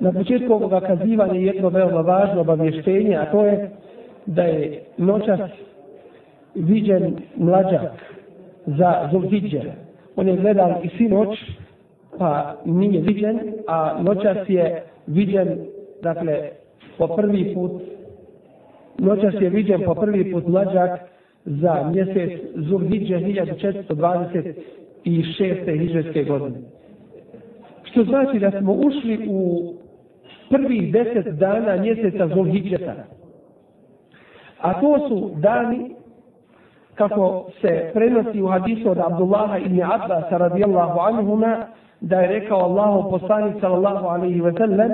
na početku ovog kazivanja jedno veoma važno obavještenje, a to je da je noćas viđen mlađak za Zulhidžer. On je gledan i svi noć, pa nije viđen, a noćas je viđen, dakle, po prvi put, noćas je viđen po prvi put mlađak za mjesec Zulhidžer 1426. hiđarske godine. Što znači da smo ušli u prvih deset dana mjeseca Zulhidžeta. A to su dani kako se prenosi u hadisu od Abdullaha ibn Abbas radijallahu anhuma da je rekao Allahu poslanik sallallahu alejhi ve sellem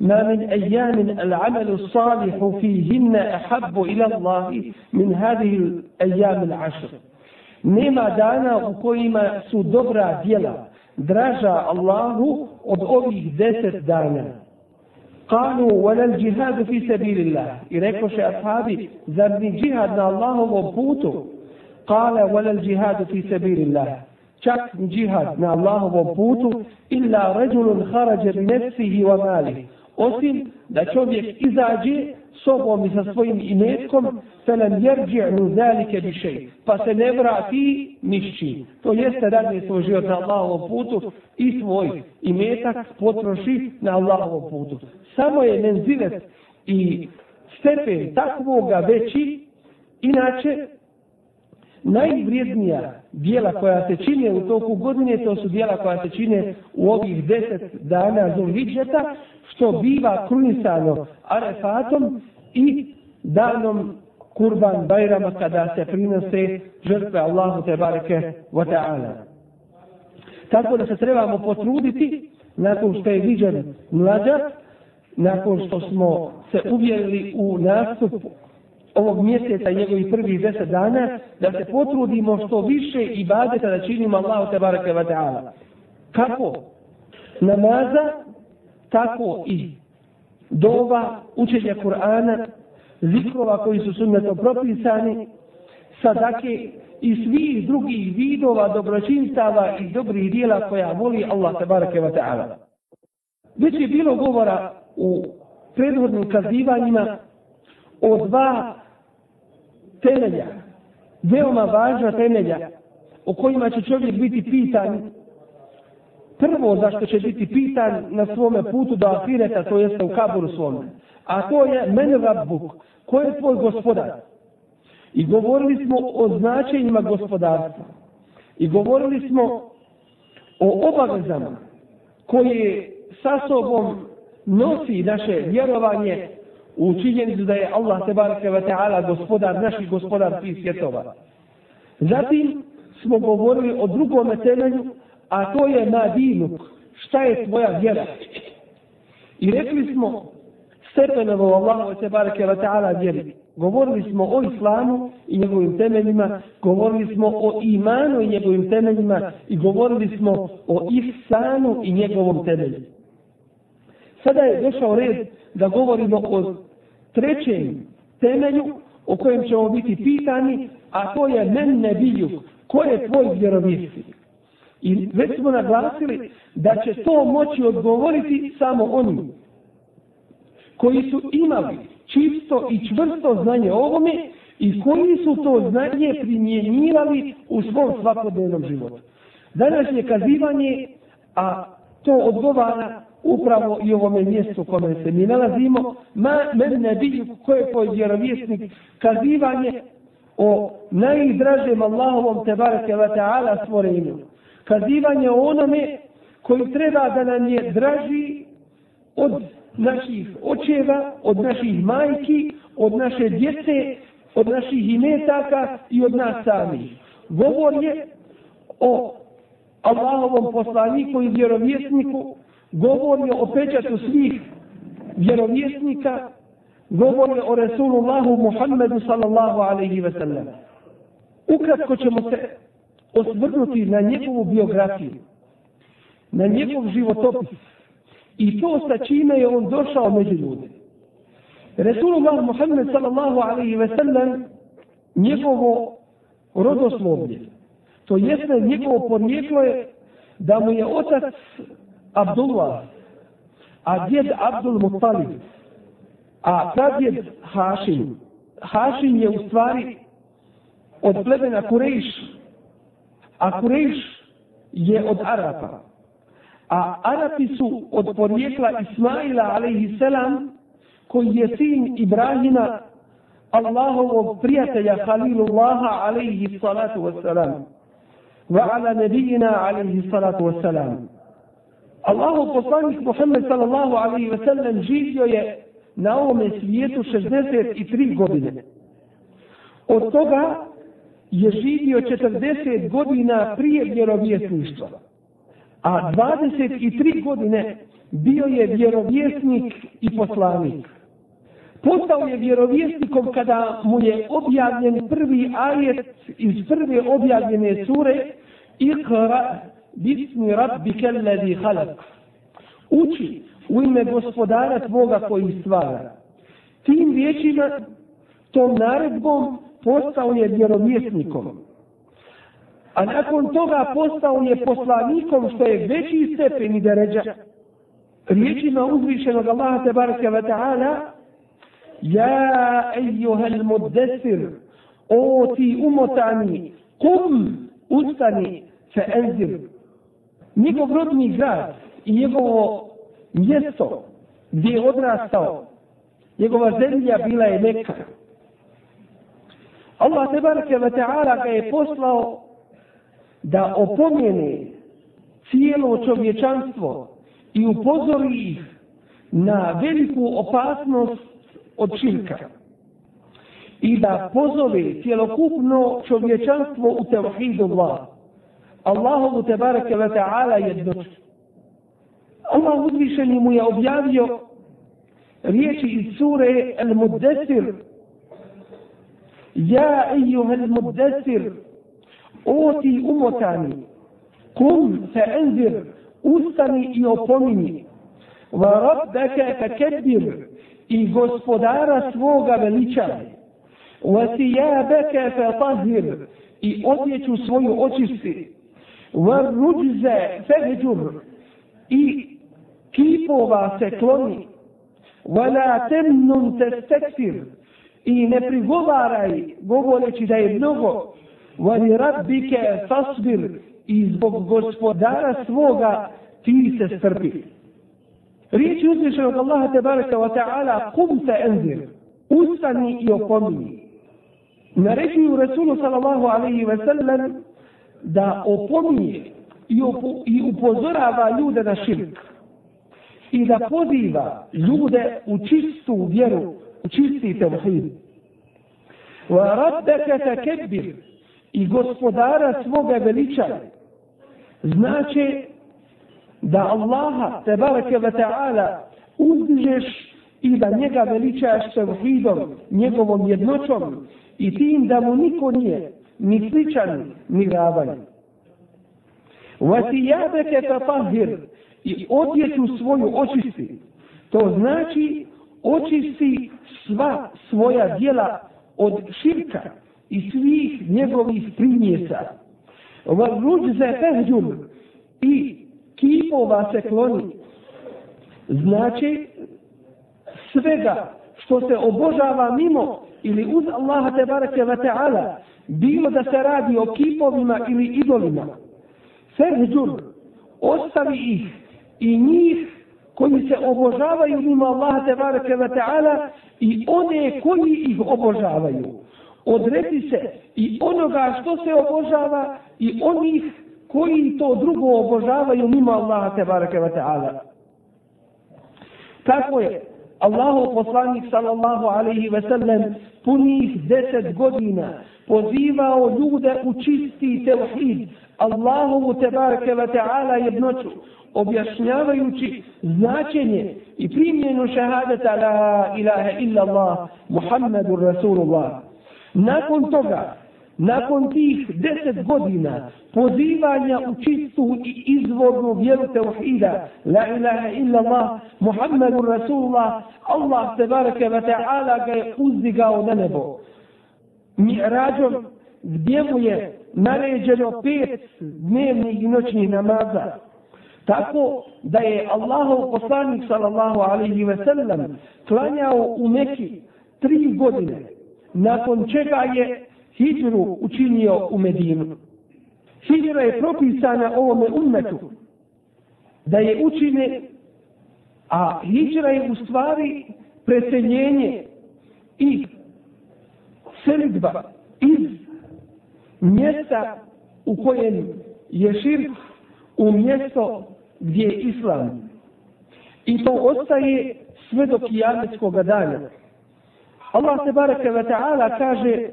ma min ayamin al-amal as-salih fihin ahab ila Allah min hadhihi al-ayam al-ashr nema dana u kojima su dobra djela draža Allahu od ovih deset dana. قالوا ولا الجهاد في سبيل الله إليك أصحابي ذرني جهاد الله وبوتو قال ولا الجهاد في سبيل الله شك جهاد الله وبوتو إلا رجل خرج بنفسه وماله osim da čovjek izađe sobom i sa svojim imetkom, se nam jerđe u zelike bišej, pa se ne vrati nišći. To jeste da je svoj život na Allahovom putu i svoj imetak potroši na Allahovom putu. Samo je menzivet i stepen takvoga veći, inače najvrijednija dijela koja se čine u toku godine, to su dijela koja se čine u ovih deset dana Zulhidžeta, što biva krunisano arefatom i danom kurban bajrama kada se prinose žrtve Allahu te bareke wa ta'ala. Tako da se trebamo potruditi nakon što je viđen mlađa, nakon što smo se uvjerili u nastup ovog mjeseca i njegovih prvih deset dana, da se potrudimo što više i badeta da činimo Allahu te barake wa ta'ala. Kako? Namaza, tako i dova, učenja Kur'ana, zikrova koji su sunnjato propisani, sadake i svih drugih vidova dobročinstava i dobrih dijela koja voli Allah te barake wa ta'ala. Već je bilo govora u prethodnim kazivanjima o dva temelja, veoma važna temelja, o kojima će čovjek biti pitan, prvo zašto će biti pitan na svome putu do Afireta, to jeste u kaburu svome, a to je men rabbuk, ko je tvoj gospodar? I govorili smo o značenjima gospodarstva. I govorili smo o obavezama koje sa sobom nosi naše vjerovanje u činjenicu da je Allah tebareke ve ta'ala gospodar, naši gospodar svih svjetova. Zatim smo govorili o drugome temelju, a to je na dinuk, šta je tvoja vjera. I rekli smo stepenovo Allah tebareke ve ta'ala vjeri. Govorili smo o islamu i njegovim temeljima, govorili smo o imanu i njegovim temeljima i govorili smo o ihsanu i njegovom temelju. Sada je došao red da govorimo o trećem temelju o kojem ćemo biti pitani, a to je men nebiju, ko je tvoj vjerovjesnik. I već smo naglasili da će to moći odgovoriti samo oni koji su imali čisto i čvrsto znanje o ovome i koji su to znanje primjenjivali u svom svakodnevnom životu. Danas je kazivanje, a to odgovara upravo i ovome mjestu u kome se mi nalazimo, ma, men ne bilju koje je vjerovjesnik kazivanje o najdražem Allahovom te barake wa ta'ala stvorenju. Kazivanje o onome koji treba da nam je draži od naših očeva, od naših majki, od naše djece, od naših imetaka i od nas samih. Govor je o Allahovom poslaniku i vjerovjesniku govori o pečatu svih vjerovjesnika, govori o Resulullahu Muhammedu sallallahu alaihi ve sellem. Ukratko ćemo se osvrnuti na njegovu biografiju, na njegov životopis i to sa čime je on došao među ljude. Resulullah Muhammed sallallahu alaihi ve sellem njegovo rodoslovlje, to jeste njegovo porijeklo je da mu je otac Abdullah, a djed Abdul Muttalib, a pradjed Hašim. Hašim je u stvari od plemena Kurejiš, a Kurejiš je od Arapa. A Arapi su od porijekla Ismaila, alaihi selam, koji je sin Ibrahima, Allahovog prijatelja Halilullaha, alaihi salatu wasalam. Wa ala nebijina, alaihi salatu wasalam. salam. Allahu poslanik Muhammed sallallahu alaihi ve sellem živio je na ovome svijetu 63 godine. Od toga je živio 40 godina prije vjerovjesništva. A 23 godine bio je vjerovjesnik i poslanik. Postao je vjerovjesnikom kada mu je objavljen prvi ajet iz prve objavljene sure Iqra bismi rabbi kelladi halak. Uči u ime gospodara tvoga koji stvara. Tim riječima, tom naredbom, postao je vjerovjesnikom. A nakon toga postao je poslanikom što je veći stepen i deređa. Riječima uzvišenog Allaha te baraka wa ta'ala Ja, ejuhel muddesir, o ti umotani, kum, ustani, fe enzir njegov rodni grad i njegovo mjesto gdje je odrastao, njegova zemlja bila je neka. Allah te barake wa ta'ala ga je poslao da opomene cijelo čovječanstvo i upozori ih na veliku opasnost od širka i da pozove cjelokupno čovječanstvo u tevhidu Allah. Allahovu te barake ve ta'ala jednotu. Allah uzvišeni mu je objavio riječi iz sure Al-Muddesir. Ja, ejuha Al-Muddesir, o ti umotani, kum se enzir, ustani i opomini, va rab deke fekedbir, i gospodara svoga veličani, va ti ja beke fe tazir, i odjeću svoju očisti, وَرُّجْزَ فَهْجُرْ I kipova se kloni. وَلَا تَمْنُمْ تَسْتَكْفِرْ I ne prigovaraj, govoreći da je mnogo. وَلِرَبِّكَ فَصْبِرْ I zbog gospodara svoga ti se strpi. Riječi uzvišenog Allaha te baraka wa ta'ala kum se enzir, ustani i opomini. Naređuju Rasulu sallallahu alaihi ve sellem da opominje i, opo, i upozorava ljude na širk i da poziva ljude u čistu vjeru, u čisti tevhid. Wa rabbeke tekebir i gospodara svoga veliča znači da Allaha te barake ve ta'ala uzdižeš i da njega veličaš tevhidom, njegovom jednoćom i tim da mu niko nije ni sličan ni ravan. Vati jabeke tatahir i odjeću svoju očisti. To znači očisti sva svoja dijela od širka i svih njegovih primjeca. Vruđ za tehđum i kipova se kloni. Znači svega što se obožava mimo ili uz Allaha te barake wa ta'ala bilo da se radi o kipovima ili idolima, seždur, ostavi ih i njih koji se obožavaju ima Allaha te bareke ve taala i one koji ih obožavaju odreti se i onoga što se obožava i onih koji to drugo obožavaju mimo Allaha te bareke ve taala tako je Allahu poslanik sallallahu alaihi ve sellem punih deset godina pozivao ljude u čisti tevhid Allahu tebareke ve ta'ala jednoću objašnjavajući značenje i primjenu šehadeta la ilaha illa Allah Muhammedu Rasulullah. Nakon toga nakon tih deset godina pozivanja u čistu i izvornu vjeru tevhida, la ilaha illa Allah, Muhammedun Rasulullah, Allah se baraka wa ta'ala ga je uzdigao na nebo. Mi rađom gdje mu je naređeno pet dnevnih i noćnih namaza. Tako da je Allahov poslanik sallallahu alaihi ve sellem klanjao u neki tri godine, nakon čega je hijđru učinio u Medinu. Hijđra je propisana ovome ummetu da je učine, a hijđra je u stvari preseljenje i selitba iz mjesta u kojem je širk u mjesto gdje je islam. I to ostaje sve do kijametskog dana. Allah se baraka wa ta'ala kaže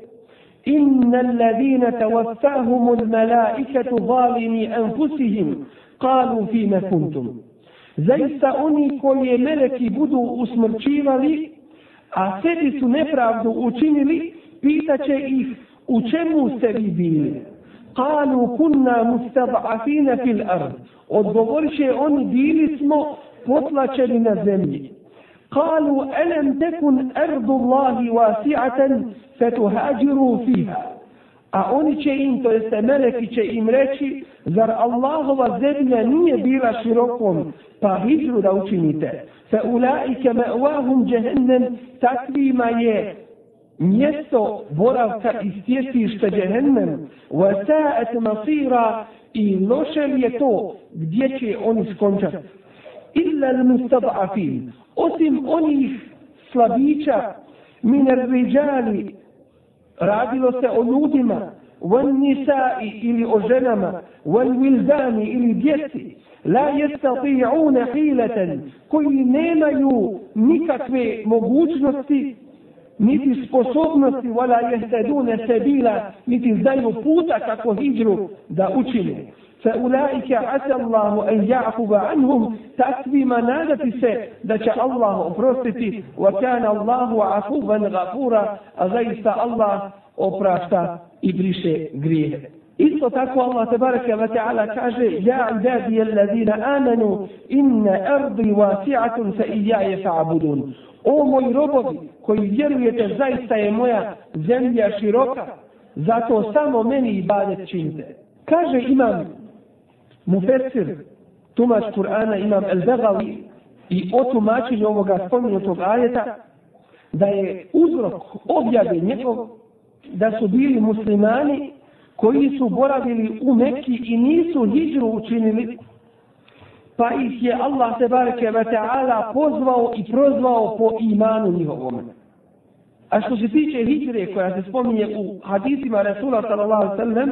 إن الذين توفاهم الملائكة ظالمي أنفسهم قالوا فيما كنتم زيس أني كل ملك بدو أسمرتشيما لي أسدس نفراد أتيني لي بيتك إيه أتم سبيبين قالوا كنا مستضعفين في الأرض أدوغرش أني ديلس مو potlačeni na zemlji. قالوا ألم تكن أرض الله واسعة فتهاجروا فيها A oni će im, to jeste meleki će im reći, zar Allahova zemlja nije bila širokom, pa hijru da učinite. Fa ulaike me'wahum jehennem, takvima je mjesto boravka i stjetište jehennem, wa sa'at masira i loše je to gdje će oni skončati. Illa l-mustad'afin, osim onih slabića min rijali radilo se o ljudima wan nisa ili o ženama wan wildani ili djeci la yastati'un hilatan koji nemaju nikakve mogućnosti niti sposobnosti wala yahtaduna sabila niti znaju puta kako hidru da učine فأولئك عسى الله أن يعفو عنهم تأتي منادة سي دك الله أفرستي وكان الله عفوا غفورا غيث الله أفرست إبريش غريه Isto tako Allah te bareke ve taala kaže: "Ja ibadi allazina amanu in ardi wasi'atun fa iyaya fa'budun." O moji robovi koji vjerujete zaista je moja zemlja široka, zato samo meni ibadet činite. Kaže imam mufesir tumač Kur'ana imam El Begavi i o tumačenju ovoga spomenutog ajeta da je uzrok objave njegov da su bili muslimani koji su boravili u Mekki i nisu hijđu učinili pa ih je Allah se bareke ve ta'ala pozvao i prozvao po imanu njihovome. A što se tiče hijre koja se spominje u hadisima Rasula sallallahu sallam,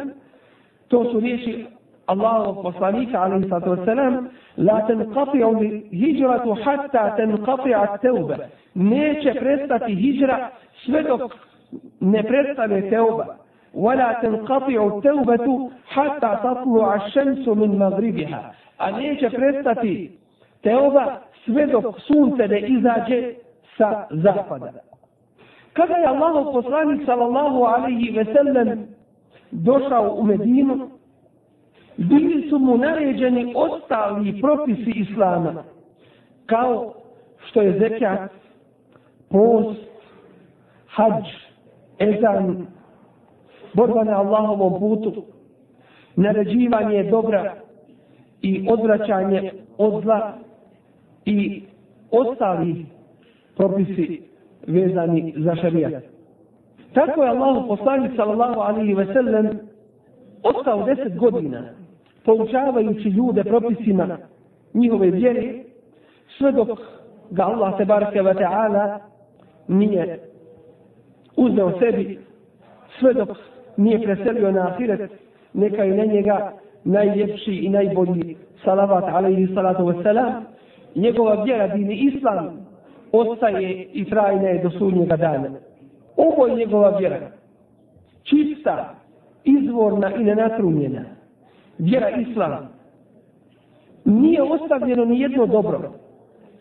to su riječi الله وصانيك عليه الصلاة والسلام لا تنقطع هجرة حتى تنقطع التوبة نيش برستة هجرة سمتك نبرستة التوبة ولا تنقطع التوبة حتى تطلع الشمس من مغربها نيش برستة توبة سمتك سونت إذا جاء سزحفد كذا يا الله وصانيك صلى الله عليه وسلم دوشة أمدينه bili su mu naređeni ostali propisi islama, kao što je zekat, post, hađ, ezan, borba na Allahovom putu, naređivanje dobra i odvraćanje od zla i ostali propisi vezani za šarijat. Tako je Allah poslanik sallallahu alaihi ve sellem ostao deset godina poučavajući ljude propisima njihove vjere, sve dok ga Allah te barke wa ta'ala nije uzeo sebi, sve dok nije preselio na ahiret, neka je na njega najljepši i najbolji salavat alaihi salatu wassalam, njegova vjera dini islam ostaje i trajna je do sudnjega dana. Ovo je njegova vjera, čista, izvorna i nenatrumljena vjera islam, nije ostavljeno ni jedno dobro,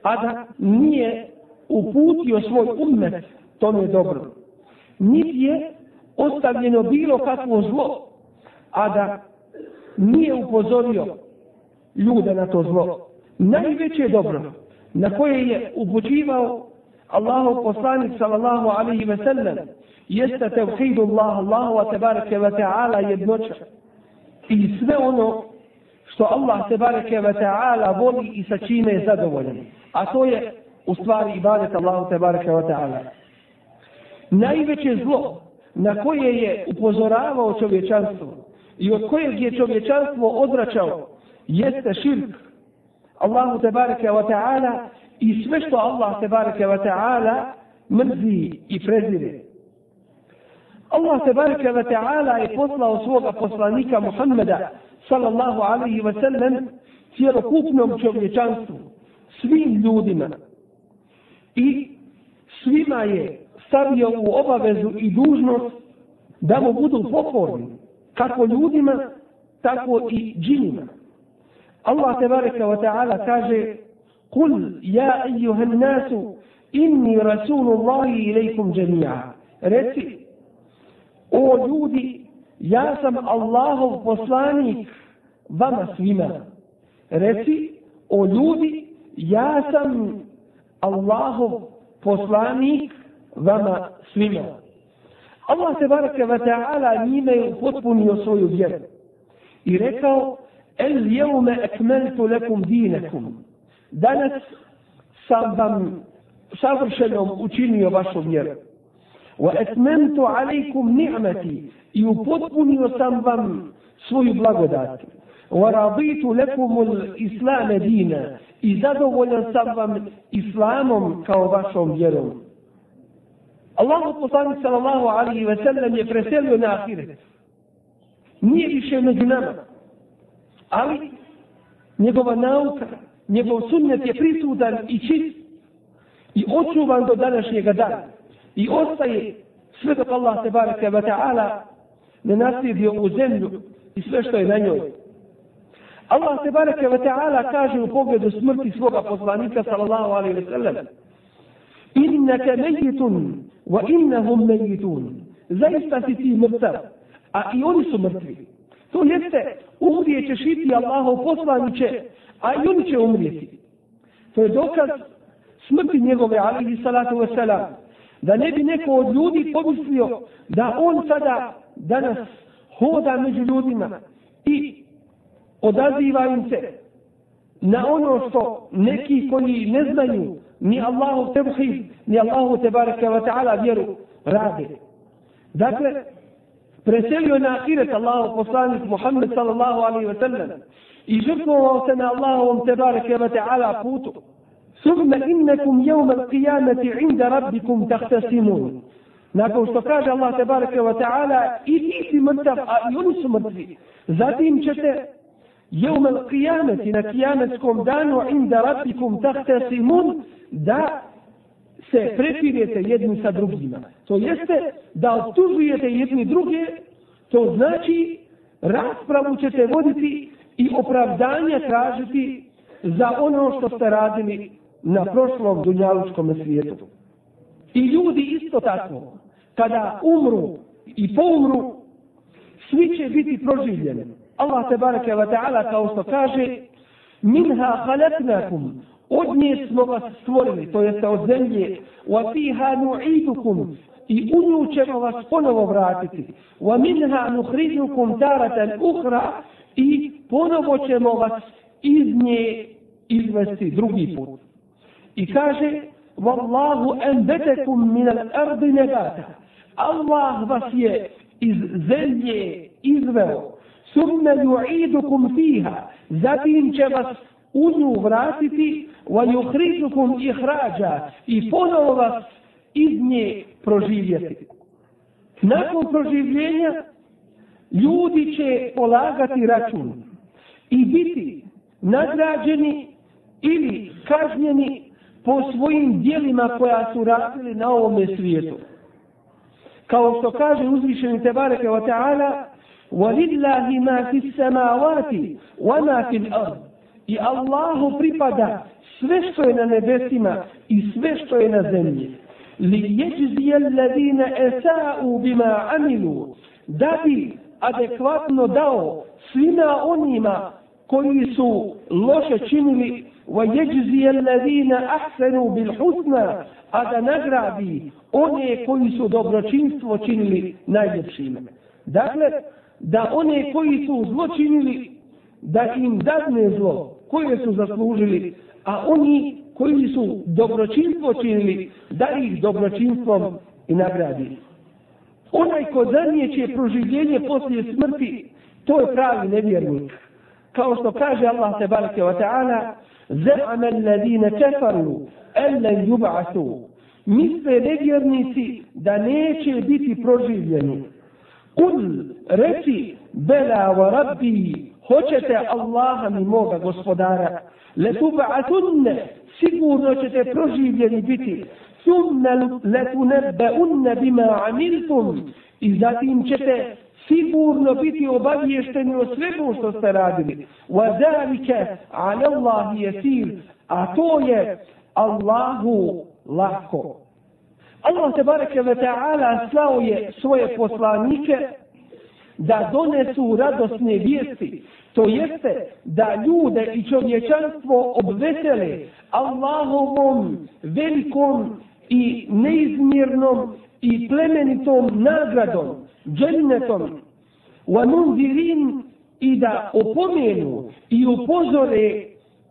a da nije uputio svoj umet tome dobro. Niti je ostavljeno bilo kakvo zlo, a da nije upozorio ljude na to zlo. Najveće dobro na koje je upućivao Allahu poslanik sallallahu alaihi ve sellem jeste tevhidu Allah, Allahu wa tebareke wa ta'ala jednoća i sve ono što Allah te bareke ve taala voli i sa čime je zadovoljan. A to je u stvari ibadet Allahu te bareke ve taala. Najveće zlo na koje je upozoravao čovječanstvo i od kojeg je čovječanstvo odvraćao jeste širk. Allahu te bareke ve taala i sve što Allah te bareke ve taala mrzi i prezire. Allah te barke ve ta'ala je poslao svoga poslanika Muhammeda sallallahu alaihi ve sellem cijelokupnom čovječanstvu, svim ljudima. I svima je stavio u obavezu i dužnost da mu budu pokorni, kako ljudima, tako i džinima. Allah te barke ve ta'ala kaže Kul ja ejuhel nasu inni rasulullahi ilaikum džemija. Reci, O ljudi, ja sam Allahov poslanik vama svima. Reci, o ljudi, ja sam Allahov poslanik vama svima. Allah se baraka wa ta'ala njime je potpunio svoju vjeru. I rekao, el jevme ekmeltu lekum dinekum. Danas sam vam savršenom učinio vašu vjeru. وأتممت عليكم نعمتي يبطني وسنبم سوي بلغدات ورضيت لكم الإسلام دينا إذا دولا سنبم إسلام كوباشم يرم الله قصان صلى الله عليه وسلم يفرسل من آخره nije više među nama. Ali njegova nauka, njegov sunnet je prisudan i čist i očuvan do današnjega dana i ostaje sve dok Allah te baraka wa ta'ala ne nasljedio u zemlju i sve što je na njoj. Allah te baraka wa ta'ala kaže u pogledu smrti svoga poslanika sallallahu alaihi wa sallam Innaka mejitun wa innahum mejitun Zaista si ti mrtav, a i oni su mrtvi. To jeste, umrijeće šiti Allahov poslaniće, a i oni će umrijeti. To je dokaz smrti njegove alihi salatu wa salam da ne bi neko od ljudi pomislio da on sada danas hoda među ljudima i odaziva im se na ono što neki koji ne znaju ni Allahu tebhi, ni Allahu tebareke wa ta'ala vjeru rade. Dakle, preselio na ahiret Allahu poslanik Muhammed sallallahu alaihi wa sallam i žrtvovao se na Allahu tebareke wa ta'ala putu. ثم إنكم يوم القيامة عند ربكم تختصمون Nakon što kaže Allah te bareke ve taala i ti si mrtav a i oni su mrtvi. Zatim ćete yawm al-qiyamati na kıyametskom danu inda rabbikum tahtasimun da se prepirete jedni sa drugima. To jeste da optužujete jedni druge, to znači raspravu ćete voditi i opravdanje tražiti za ono što ste radili na prošlom dunjalučkom svijetu. I ljudi isto tako, kada umru i poumru, svi će biti proživljeni. Allah te barake wa ta'ala kao što kaže, minha halatnakum, od nje smo vas stvorili, to jeste od zemlje, wa fiha nu'idukum, i u nju ćemo vas ponovo vratiti. Wa minha nuhridukum taratan uhra, i ponovo ćemo vas iz nje izvesti drugi put. I kaže, Wallahu enbetekum minal ardi nebata. Allah vas je iz zemlje izveo. Summe ju'idukum fiha. Zatim će vas u nju vratiti wa yukhrijukum ihraja i ponovo vas iz nje proživjeti. Nakon proživljenja ljudi će polagati račun i biti nagrađeni ili kažnjeni po svojim dijelima koja su radili na ovome svijetu. Kao što kaže uzvišeni Tebareke wa ta'ala, وَلِلَّهِ مَا فِي السَّمَاوَاتِ وَمَا فِي الْأَرْضِ I Allahu pripada sve što je na nebesima i sve što je na zemlji. لِيَجْزِيَ الَّذِينَ أَسَاءُ بِمَا عَمِلُوا Da bi adekvatno dao svima onima koji su loše činili wa yajzi alladhina ahsanu bil husna a da nagradi one koji su dobročinstvo činili najljepšim dakle da one koji su zlo činili da im dadne zlo koje su zaslužili a oni koji su dobročinstvo činili da ih dobročinstvom i nagradi onaj ko zanije će proživljenje poslije smrti to je pravi nevjernik kao što kaže Allah te barke wa ta'ala za'ama alladine kafaru ala yub'asu misle nevjernici da neće biti proživljeni kul reci bela wa rabbi hoćete Allaha mi moga gospodara letub'asunne sigurno ćete proživljeni biti ثم لتنبؤن بما عملتم إذا تمشت sigurno biti obavješteni o svemu što ste radili. Wa zalike ala Allahi jesir, a to je Allahu lako. Allah te bareke ve ta'ala slao je svoje poslanike da donesu radosne vijesti. To jeste da ljude i čovječanstvo obvesele Allahovom velikom i neizmjernom i plemenitom nagradom džennetom wa nunzirin i da opomenu i upozore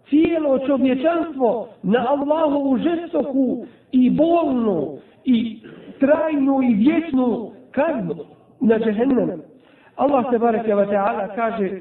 cijelo čovječanstvo na Allahovu žestoku i bolnu i trajnu i vječnu kaznu na džehennem. Allah se baraka wa ta'ala kaže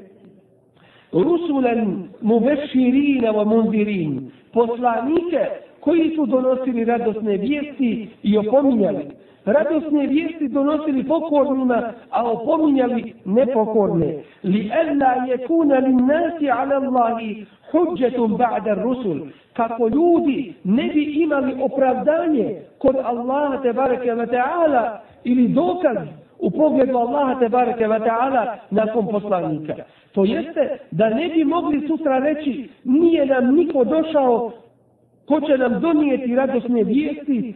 rusulan mubeširina wa munzirin poslanike koji su donosili radosne vijesti i opominjali. Radosne vijesti donosili pokornima, a opominjali nepokorne. Li alla yakuna lin nasi ala Allahi hujjatun ba'da ar-rusul. Kako ljudi ne bi imali opravdanje kod Allaha te bareke ve taala ili dokaz u pogledu Allaha te bareke ve taala nakon poslanika. To jeste da ne bi mogli sutra reći nije nam niko došao ko će nam donijeti radosne vijesti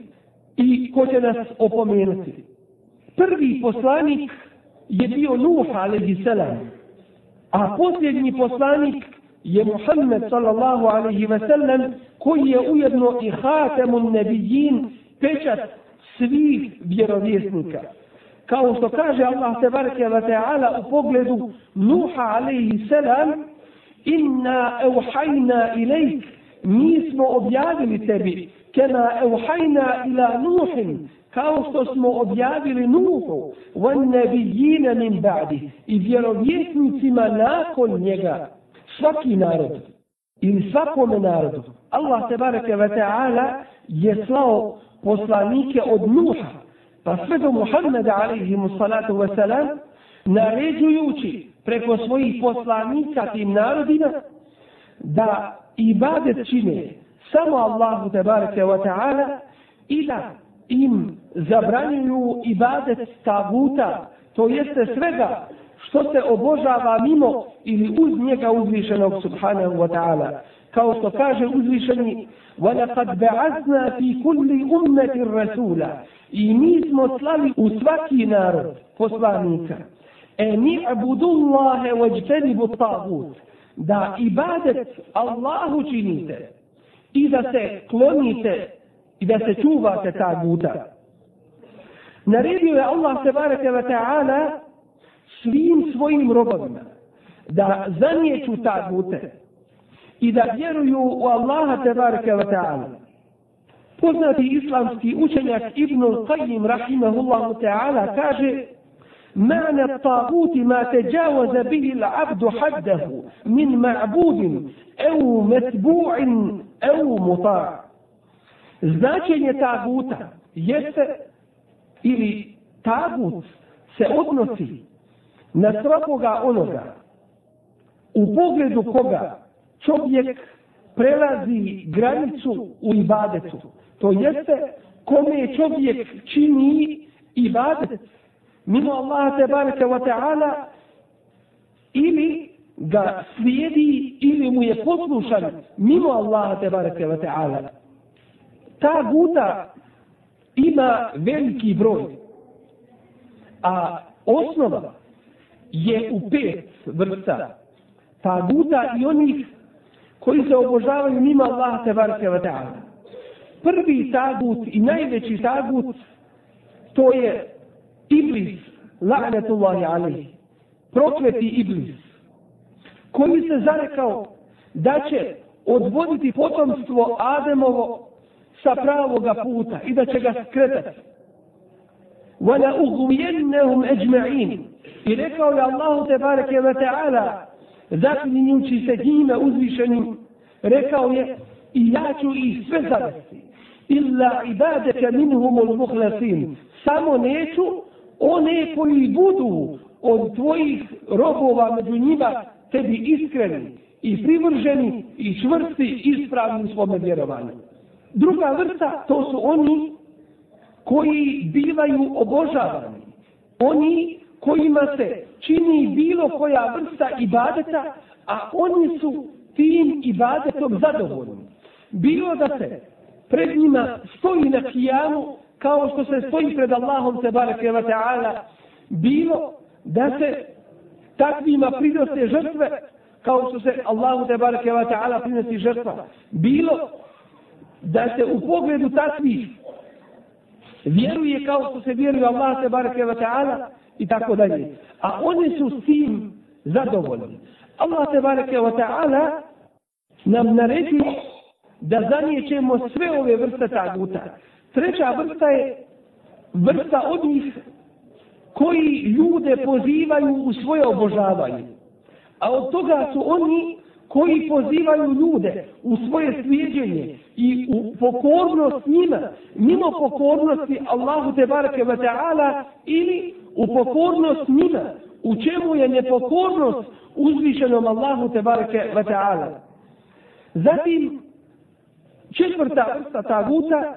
i ko će nas opomenuti. Prvi poslanik je bio Nuh, alaihi salam, a posljednji poslanik je Muhammed, sallallahu alaihi wa sallam, koji je ujedno i hatemun nebijin, pečat svih vjerovjesnika. Kao što kaže Allah tebareke wa ta'ala u pogledu Nuha alaihi salam, inna evhajna ilajk mi smo objavili tebi kema evhajna ila nuhin kao što smo objavili nuhu van nebijina min ba'di i vjerovjesnicima nakon njega svaki narod ili svakome narodu Allah te bareke ve ta'ala je slao poslanike od nuha pa sve do Muhammeda alaihi musalatu ve salam naređujući preko svojih poslanika tim narodima da ibadet čine samo Allahu tebareke wa ta'ala ila im zabranjuju ibadet taguta, to jeste svega što se obožava mimo ili uz njega uzvišenog subhanahu wa ta'ala. Kao što kaže uzvišeni وَلَقَدْ بَعَزْنَا فِي كُلِّ أُمَّةِ الرَّسُولَ I mi smo slali u svaki narod poslanika. E ni abudu Allahe wa jtelibu tagut da ibadet Allahu činite i da se klonite i da se čuvate ta guta. Naredio je Allah se barake wa ta'ala svim svojim robovima da zanijeću ta gute i da vjeruju u Allaha te barake wa ta'ala. Poznati islamski učenjak Ibnul Qayyim rahimahullahu ta'ala kaže معنى الطاغوت ما تجاوز به العبد حده من معبود أو متبوع أو مطاع značenje taguta jeste ili tagut se odnosi na svakoga onoga u pogledu koga čovjek prelazi granicu u ibadetu. To jeste kome čovjek čini ibadet mimo Allaha te bareke wa ta'ala ili ga slijedi ili mu je poslušan mimo Allaha te bareke wa ta'ala. Ta guta ima veliki broj. A osnova je u pet vrsta. Ta guta i onih koji se obožavaju mimo Allaha te bareke wa ta'ala. Prvi tagut i najveći tagut to je Iblis, la'netullahi alaih, prokveti Iblis, koji se zarekao da će odvoditi potomstvo Ademovo sa pravoga puta i da će ga skretati. وَلَا أُغْوِيَنَّهُمْ أَجْمَعِينَ I rekao je Allahu Tebareke wa Teala zaklinjući se njime uzvišenim rekao je i ja ću ih sve zavesti illa ibadete minhumul muhlasin samo neću one koji budu od tvojih robova među njima tebi iskreni i privrženi i čvrsti ispravni u svome vjerovanju. Druga vrsta to su oni koji bivaju obožavani. Oni kojima se čini bilo koja vrsta ibadeta, a oni su tim ibadetom zadovoljni. Bilo da se pred njima stoji na kijanu kao što se stoji pred Allahom te bareke wa ta'ala, bilo da se takvima prinose žrtve, kao što se Allahu te bareke wa ta'ala prinosi žrtva, bilo da se u pogledu takvih vjeruje kao što se vjeruje Allah te bareke wa ta'ala i tako dalje. A oni su s tim zadovoljni. Allah te bareke wa ta'ala nam naredi da zanijećemo sve ove vrste taguta. Treća vrsta je vrsta od njih koji ljude pozivaju u svoje obožavanje. A od toga su oni koji pozivaju ljude u svoje sviđenje i u pokornost njima, mimo pokornosti Allahu te barake wa ta'ala ili u pokornost njima, u čemu je nepokornost uzvišenom Allahu te barake wa ta'ala. Zatim, četvrta vrsta taguta,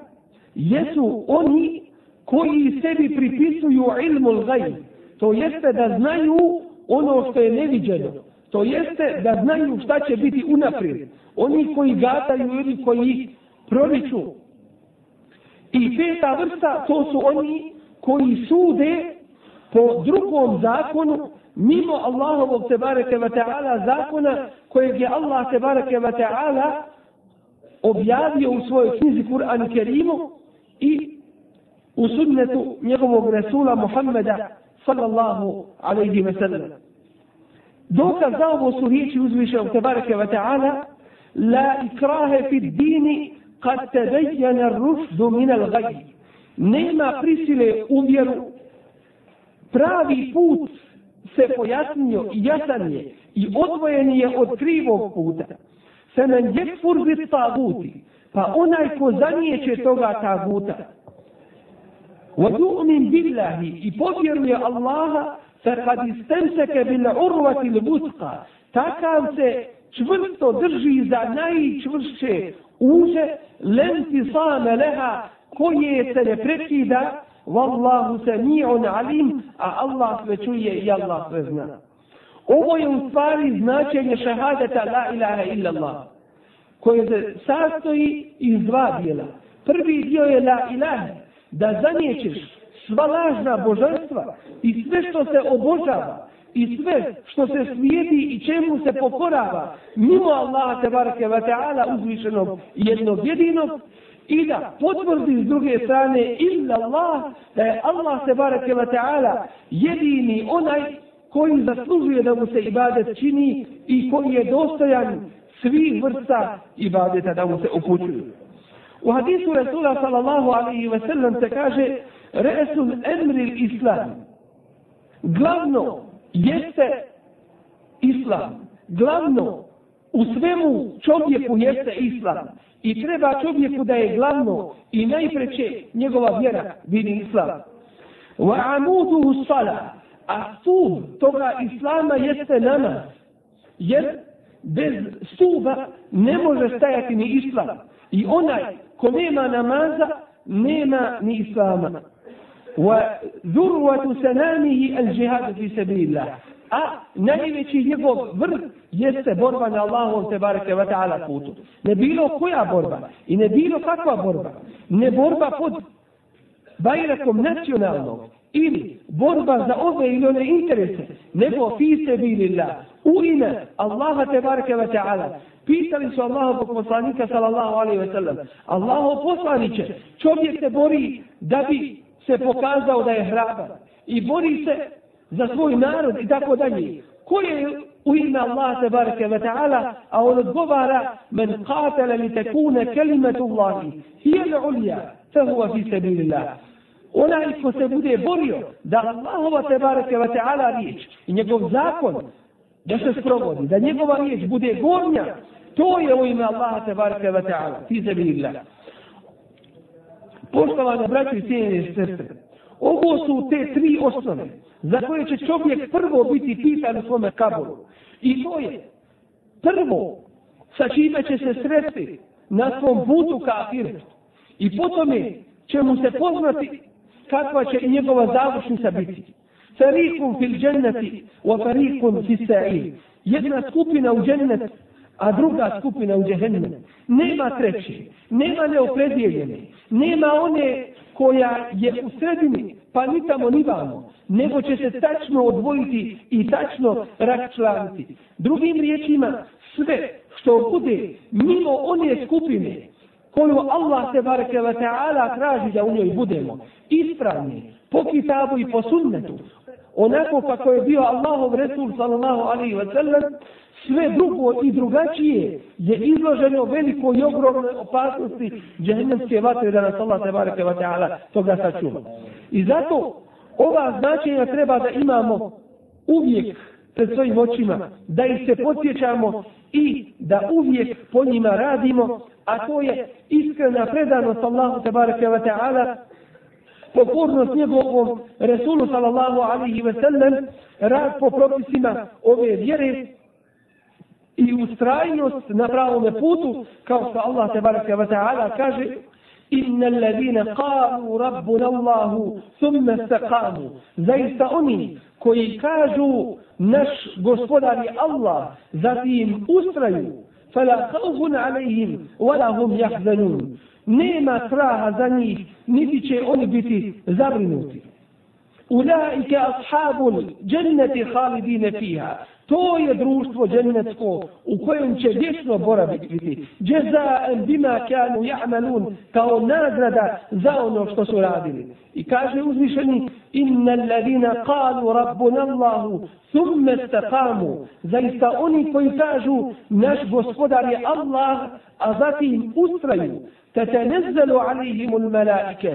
jesu oni koji sebi pripisuju ilmu lgaj. To jeste da znaju ono što je neviđeno. To jeste da znaju šta će biti unaprijed. Oni koji gataju ili koji ih proriču. I peta vrsta to su oni koji sude po drugom zakonu mimo Allahovog tebareke wa ta'ala zakona kojeg je Allah tebareke wa ta'ala objavio u svojoj knjizi Kur'an Kerimu i u sunnetu njegovog Resula Muhammeda sallallahu alaihi wa sallam. Dokaz za ovo su riječi uzviše od Tebareke wa ta'ala La ikrahe fi dini kad tebejjane rušdu minal gaj. Nema prisile u vjeru. Pravi put se pojasnio i jasan je i odvojen je od krivog puta. Se men jekfur bit taguti. Pa onaj ko zanijeće toga taguta, وَتُؤْمِنْ بِاللَّهِ i povjeruje Allaha فَقَدْ اِسْتَمْسَكَ بِالْعُرْوَةِ الْبُسْقَ takav se čvrsto drži za najčvršće uže lenti sama leha koje se ne prekida وَاللَّهُ سَمِيعٌ عَلِيمٌ a Allah sve čuje i Allah sve zna ovo je u stvari značenje šahadeta la ilaha illallah Allah koje se sastoji iz dva dijela. Prvi dio je la ilaha, da zanjećeš sva lažna božanstva i sve što se obožava i sve što se svijeti i čemu se pokorava mimo Allaha te barke va ta'ala uzvišenog jednog jedinog i da potvrdi s druge strane illa Allah da je Allah te barke va ta'ala jedini onaj koji zaslužuje da mu se ibadet čini i koji je dostojan svih vrsta ibadeta da mu se upućuju. U hadisu Rasula sallallahu alaihi ve sellem se kaže Resul emril islam. Glavno jeste islam. Glavno u svemu čovjeku jeste islam. I treba čovjeku da je glavno i najpreće njegova vjera vidi islam. Wa amuduhu sala. A stup toga islama jeste namaz. Jer bez stuba ne može stajati ni islam. I onaj ko nema namaza, nema ni islama. Wa zurvatu sanamihi al jihadu fi sebi A najveći njegov vrh jeste borba na Allahom te barake wa ta'ala putu. Ne bilo koja borba i ne bilo kakva borba. Ne borba pod bajrakom nacionalnog, ili borba za ove ili one interese, nego fise bilillah, u ime Allaha te barke wa ta'ala, Pitali su Allaha kog poslanika sallallahu alaihi wa sallam. Allaho poslaniće, čovjek se bori da bi se pokazao da je hrabar. I bori se za svoj narod i tako dalje. Ko je u ime Allaha te barke wa ta'ala, a on odgovara men qatala li tekune kelimetu Allahi. Hiya l'ulja, fe huva fi sebi onaj ko se bude borio da Allahova te bareke va te ala riječ i njegov zakon da se sprovodi, da njegova riječ bude gornja, to je u ime Allaha te bareke va te ala, ti se bilila. Poštovane braće i cijene sestre, ovo su te tri osnove za koje će čovjek prvo biti pitan u svome kaboru. I to je prvo sa čime će se sresti na svom putu ka afiru. I potom će mu se poznati kakva će njegova završnica biti. Farikum fil dženneti, wa farikum fil sa'ir. Jedna skupina u džennet, a druga skupina u džehennet. Nema treći, nema neopredijeljeni, nema one koja je u sredini, pa ni tamo ni vamo, nego će se tačno odvojiti i tačno račlaniti. Drugim riječima, sve što bude mimo one skupine, koju Allah se bareke ve taala traži da u njoj budemo ispravni po kitabu i po sunnetu onako kako je bio Allahov resul sallallahu alejhi ve sellem sve drugo i drugačije je izloženo velikoj i ogromnoj opasnosti džehennemske vatre da nas Allah tebareke wa ta'ala toga sačuva. I zato ova značenja treba da imamo uvijek pred svojim očima, da ih se podsjećamo i da uvijek po njima radimo, a to je iskrena predanost Allahu tebareke wa ta'ala, pokornost njegovom Resulu sallallahu alihi wa sallam, rad po propisima ove vjere i ustrajnost na pravom putu, kao što Allah tebareke wa ta'ala kaže, Inna alladhina qalu rabbuna Allahu thumma istaqamu zaista oni koji kažu naš gospodar je Allah, zatim ustraju, fala kaufun alaihim, wala hum jahzanun. Nema traha za njih, niti će oni biti zabrinuti. Ulaika ashabun džennete halidine fiha. To je društvo dženecko u kojem će vječno boraviti biti. Džeza en bima kanu ja'malun kao nagrada za ono što su radili. I kaže uzvišeni inna alladina kalu rabbuna Allahu summe stakamu zaista oni koji kažu naš gospodar je Allah a zatim ustraju tetenezzelu alihimu l-melaike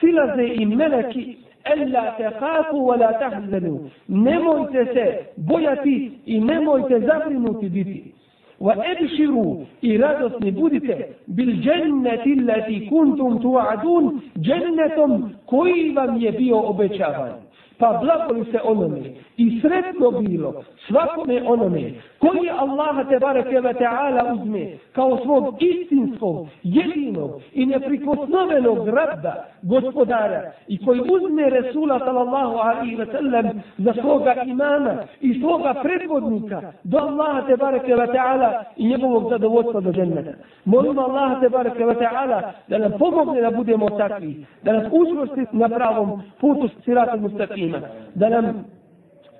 silaze im meleki Ella te hafu wa la tahzanu. Nemojte se bojati i nemojte zabrinuti biti. Wa ebširu i radosni budite bil dženneti lati kuntum tu'adun dženetom koji vam je bio obećavan pa blagoli se onome i sretno bilo svakome onome koji je Allaha te barake wa ta'ala uzme kao svog istinskog, jedinog i neprikosnovenog rabda, gospodara i koji uzme Resula sallallahu alaihi wa sallam za svoga imana i svoga predvodnika do Allaha te barake wa ta'ala i njegovog zadovoljstva do ženneta. Molim Allaha te barake wa ta'ala da nam pomogne da budemo takvi, da nas učvrsti na pravom putu sirata mustaqim ima, da nam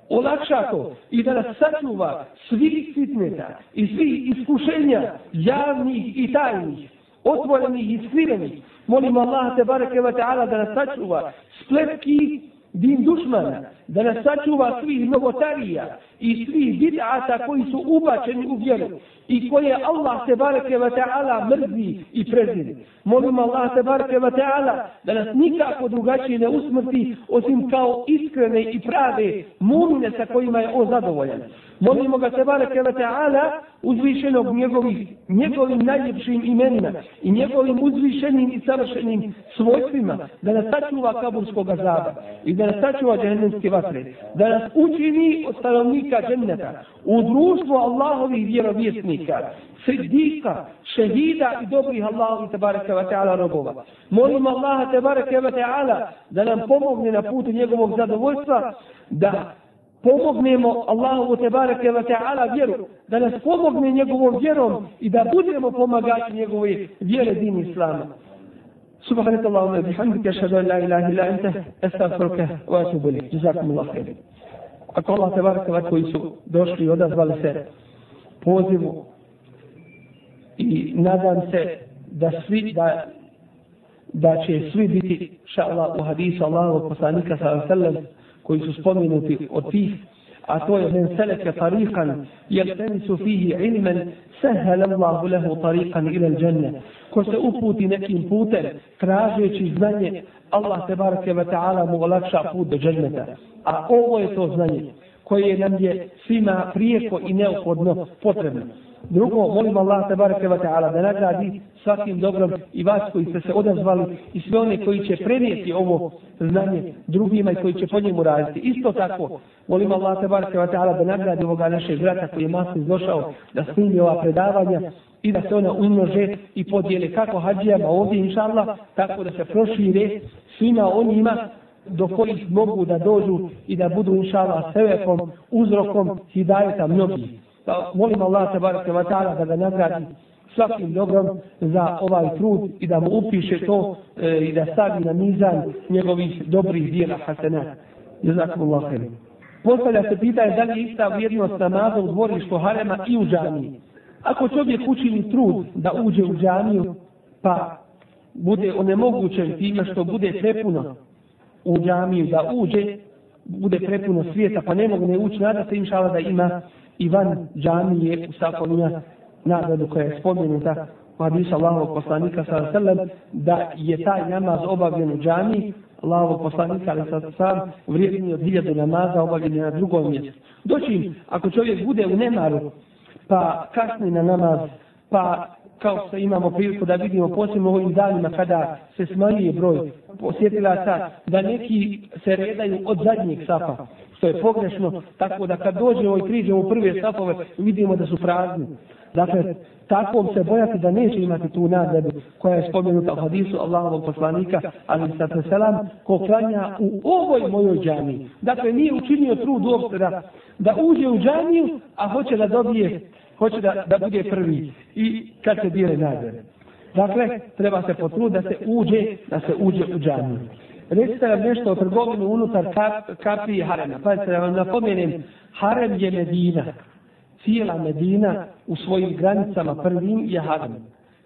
olakša to i da nas sačuva svih sitneta i svih iskušenja javnih i tajnih, otvorenih i skrivenih. Molim Allah te bareke wa ta'ala da nas sačuva spletki din dušmana, da nas sačuva svih novotarija, i svih bid'ata koji su ubačeni u vjeru i koje Allah se bareke wa ta'ala mrzi i prezire. Molim Allah se bareke wa ta'ala da nas nikako drugačije ne usmrti osim kao iskrene i prave mumine sa kojima je on zadovoljan. Molimo ga se bareke wa ta'ala uzvišenog njegovim, njegovim najljepšim imenima i njegovim uzvišenim i savršenim svojstvima da nas sačuva kaburskog azaba i da nas sačuva džahennemske vatre. Da nas učini od stanovnika stanovnika dženneta, u društvu Allahovih vjerovjesnika, sredika, šehida i dobrih Allahovi tabaraka wa ta'ala robova. Molim Allaha tabaraka wa ta'ala da nam pomogne na putu njegovog zadovoljstva, da pomognemo Allahovu tebareke wa ta'ala vjeru, da nas pomogne njegovom vjerom i da budemo pomagati njegove vjere din Islama. Subhanallah wa bihamdika, ashadu an la ilaha ila ente, astagfirullah wa atubu lih. Jazakum Allah khairi ako Allah te barak koji su došli i odazvali se pozivu i nadam se da svi da da će svi biti inshallah u hadisu Allahu poslanika sallallahu alejhi ve sellem koji su spomenuti od tih a to je men seleke tarikan, jer ten su fihi ilmen, sehele Allahu lehu tarikan ila ljenne. Ko se uputi nekim putem, tražeći znanje, Allah te barke ve ta'ala mu olakša put do dženneta. A ovo je to znanje koje nam je svima prijeko i neophodno potrebno. Drugo, molim Allah te bareke ve taala da nagradi svakim dobrom i vas koji ste se odazvali i sve one koji će prenijeti ovo znanje drugima i koji će po njemu raditi. Isto tako, molim Allah te bareke ve taala da nagradi ovoga našeg brata koji je masno došao da snimi ova predavanja i da se ona umnože i podijele kako hađijama ovdje inshallah, tako da se proširi svima onima do kojih mogu da dođu i da budu inšala sebekom, uzrokom hidajeta mnogih. Pa molim Allah tabaraka wa ta'ala da ga nagradi svakim dobrom za ovaj trud i da mu upiše to e, i da stavi na mizan njegovih dobrih dijela hasena. Jezakum Allah khairi. Postavlja se pitanje da li je ista vrijednost namaza u dvorištu harema i u džaniji. Ako čovjek učini trud da uđe u džaniju, pa bude onemogućen time što bude prepuno, u džamiju da uđe, bude prepuno svijeta, pa ne mogu ne ući, nada se inšala da ima i van džamije u svakom ima nagradu koja je spomenuta u hadisu Allahovog poslanika sa sallam, da je taj namaz obavljen u džami, Allahovog poslanika ali sa sam vrijedni od hiljadu namaza obavljen na drugom mjestu. Doći im, ako čovjek bude u nemaru, pa kasni na namaz, pa kao što imamo priliku da vidimo posebno ovim danima kada se smanjuje broj posjetilaca, da neki se redaju od zadnjeg safa, što je pogrešno, tako da kad dođe ovoj križe u prve safove, vidimo da su prazni. Dakle, takvom se bojati da neće imati tu nagradu koja je spomenuta u hadisu Allahovog poslanika, ali sa selam, ko klanja u ovoj mojoj džami. Dakle, nije učinio trud uopšte da, da uđe u džamiju, a hoće da dobije hoće da, da bude prvi i kad se bile nagrade. Dakle, dakle treba se potruditi da se uđe, da se uđe u džaniju. Recite nam nešto o trgovini unutar kap, kapi i harema. Pazite, da vam napomenem, harem je Medina. Cijela Medina u svojim granicama prvim je harem.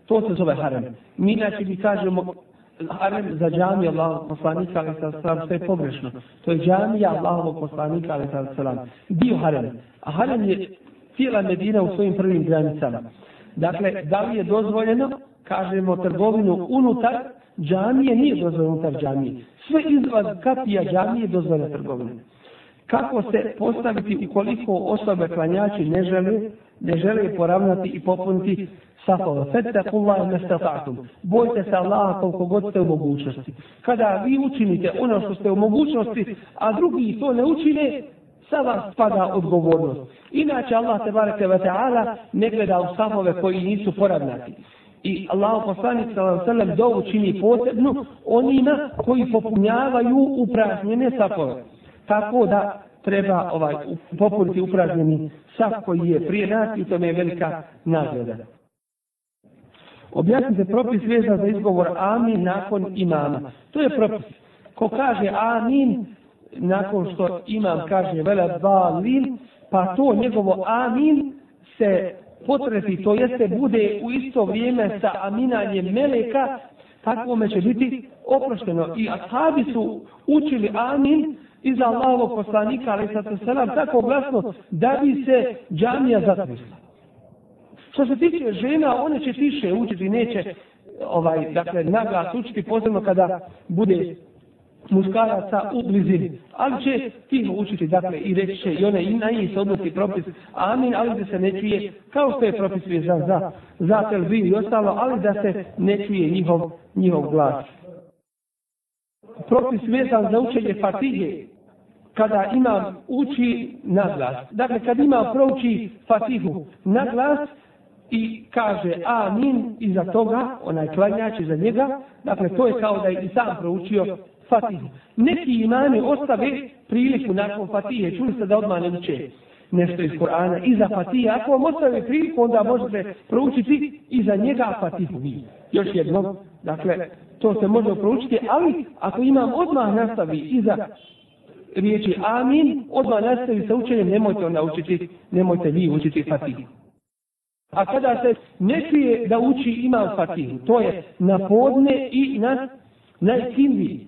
To se zove harem. Mi znači bi kažemo harem za džamiju Allahovog poslanika, ali sam sam sve pogrešno. To je džamija Allahovog poslanika, ali sam sam. Bio harem. A harem je cijela Medina u svojim prvim granicama. Dakle, da li je dozvoljeno, kažemo, trgovinu unutar džamije, nije dozvoljeno unutar džamije. Sve izlaz kapija džamije je dozvoljeno trgovine. Kako se postaviti ukoliko osobe klanjači ne žele, ne žele poravnati i popuniti safova? Fettakullah mestafatum. Bojte se Allaha koliko god ste u mogućnosti. Kada vi učinite ono što ste u mogućnosti, a drugi to ne učine, sa vas spada odgovornost. Inače Allah te bareke ve taala ne gleda u safove koji nisu poravnati. I Allahu poslanik sallallahu alejhi ve sellem dovu čini posebnu onima koji popunjavaju upražnjene safove. Tako da treba ovaj popuniti upražnjeni saf koji je prije nas i to je velika nagrada. Objasni se propis vezan za izgovor amin nakon imama. To je propis. Ko kaže amin, nakon što imam kažnje vele balin, pa, pa to njegovo amin se potrefi, to jeste bude u isto vrijeme sa aminanjem meleka, takvome će biti oprošteno. I ashabi su učili amin iza Allahovog poslanika, ali sad se selam tako glasno, da bi se džamija zatvrsla. Što se tiče žena, one će tiše učiti, neće ovaj, dakle, naglas učiti, posebno kada bude muškaraca u blizini. Ali će tim učiti, dakle, i reći će i one i na njih se odnosi propis, amin, ali da se ne čuje, kao što je propis za, za, za i ostalo, ali da se ne čuje njihov, njihov glas. Propis vezan za učenje fatige, kada ima uči na glas. Dakle, kad ima prouči fatihu na glas, i kaže amin iza toga, onaj klanjač iza njega, dakle to je kao da je i sam proučio fatihu. Neki imame ostave priliku nakon fatihe, čuli ste da odmah ne uče nešto iz Korana i za fatihe. Ako vam ostave priliku, onda možete proučiti i za njega fatihu. Mi. Još jedno, dakle, to se može proučiti, ali ako imam odmah nastavi i za riječi amin, odmah nastavi sa učenjem, nemojte onda učiti, nemojte vi učiti fatihu. A kada se ne čuje da uči imam fatihu, to je na podne i na najkinviji.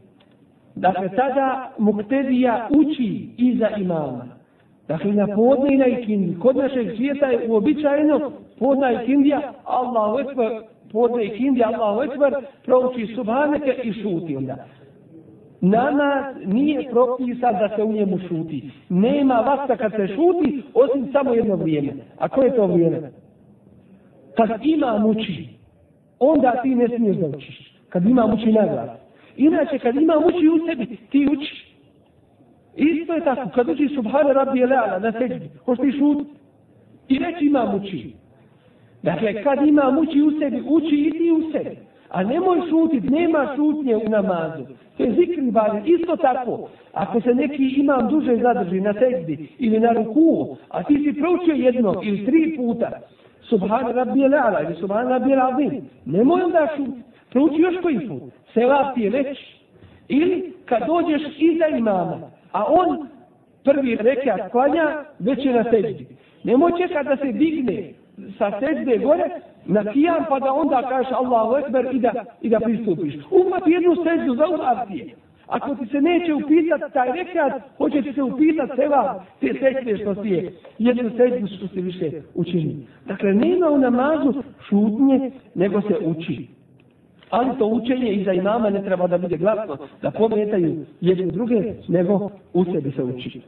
Dakle, dakle, tada muktedija uči iza imama. Dakle, na podne i na ikindi. Kod našeg svijeta je uobičajeno podna ikindija, Allahu ekber, podne ikindija, Allahu ekber, prouči subhaneke i šuti onda. Namaz nije propisan da se u njemu šuti. Nema vasta kad se šuti, osim samo jedno vrijeme. A koje je to vrijeme? Kad ima muči, onda ti ne smiješ da učiš. Kad ima muči naglas. Inače, kad ima uči u sebi, ti uči. Isto je tako, kad uči Subhane Rabi Elana na seđbi, hoš ti šut? I već ima uči. Dakle, kad ima uči u sebi, uči i ti u sebi. A nemoj šutit, nema šutnje u namazu. To je zikri bari, isto tako. Ako se neki imam duže zadrži na seđbi ili na ruku, a ti si proučio jedno ili tri puta, Subhane Rabi Elana ili Subhane Rabi Elana, nemoj onda šutit. Prouči još koji put. Selam ti je već. Ili kad dođeš iza imama, a on prvi reke klanja, već je na seždi. Nemoj čekati da se digne sa sežde gore na kijan, pa da onda kažeš Allahu Ekber i da, i da pristupiš. Umati jednu seždu za ulaz ti je. Ako ti se neće upitat taj rekat, hoće ti se upitat seba te sečne što si je. Jednu sečnu što si više učini. Dakle, nema u namazu šutnje, nego se uči. Ali to učenje iza imama ne treba da bude glasno, da pometaju jedne druge, nego u sebi se uči.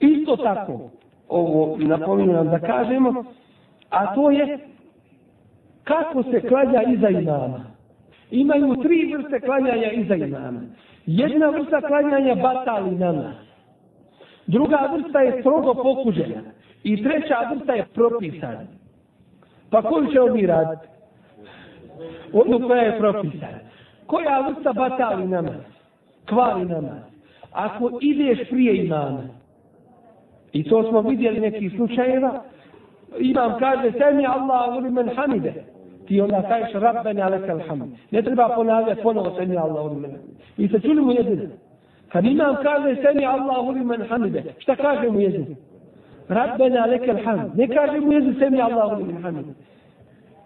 Isto tako, ovo napominjam da kažemo, a to je kako se klanja iza imama. Imaju tri vrste klanjanja iza imama. Jedna vrsta klanjanja batali namaz. Druga vrsta je strogo pokuđena. I treća vrsta je propisana. Pa koju će mi raditi? Ono koja je propisana. Koja vrsta batali namaz? Kvali namaz. Ako ideš prije imana, i to smo vidjeli neki slučajeva, imam kaže, temi Allah uli men hamide. Ti onda kažeš, rabbena leka alhamd. Ne treba ponavljati ponovo, temi Allah uli men hamide. I se čuli mu jedinu. Kad imam kaže, temi Allah uli men hamide, šta kaže mu jedinu? Rabbena leka alhamd. Ne kaže mu jedinu, temi Allah uli men hamide.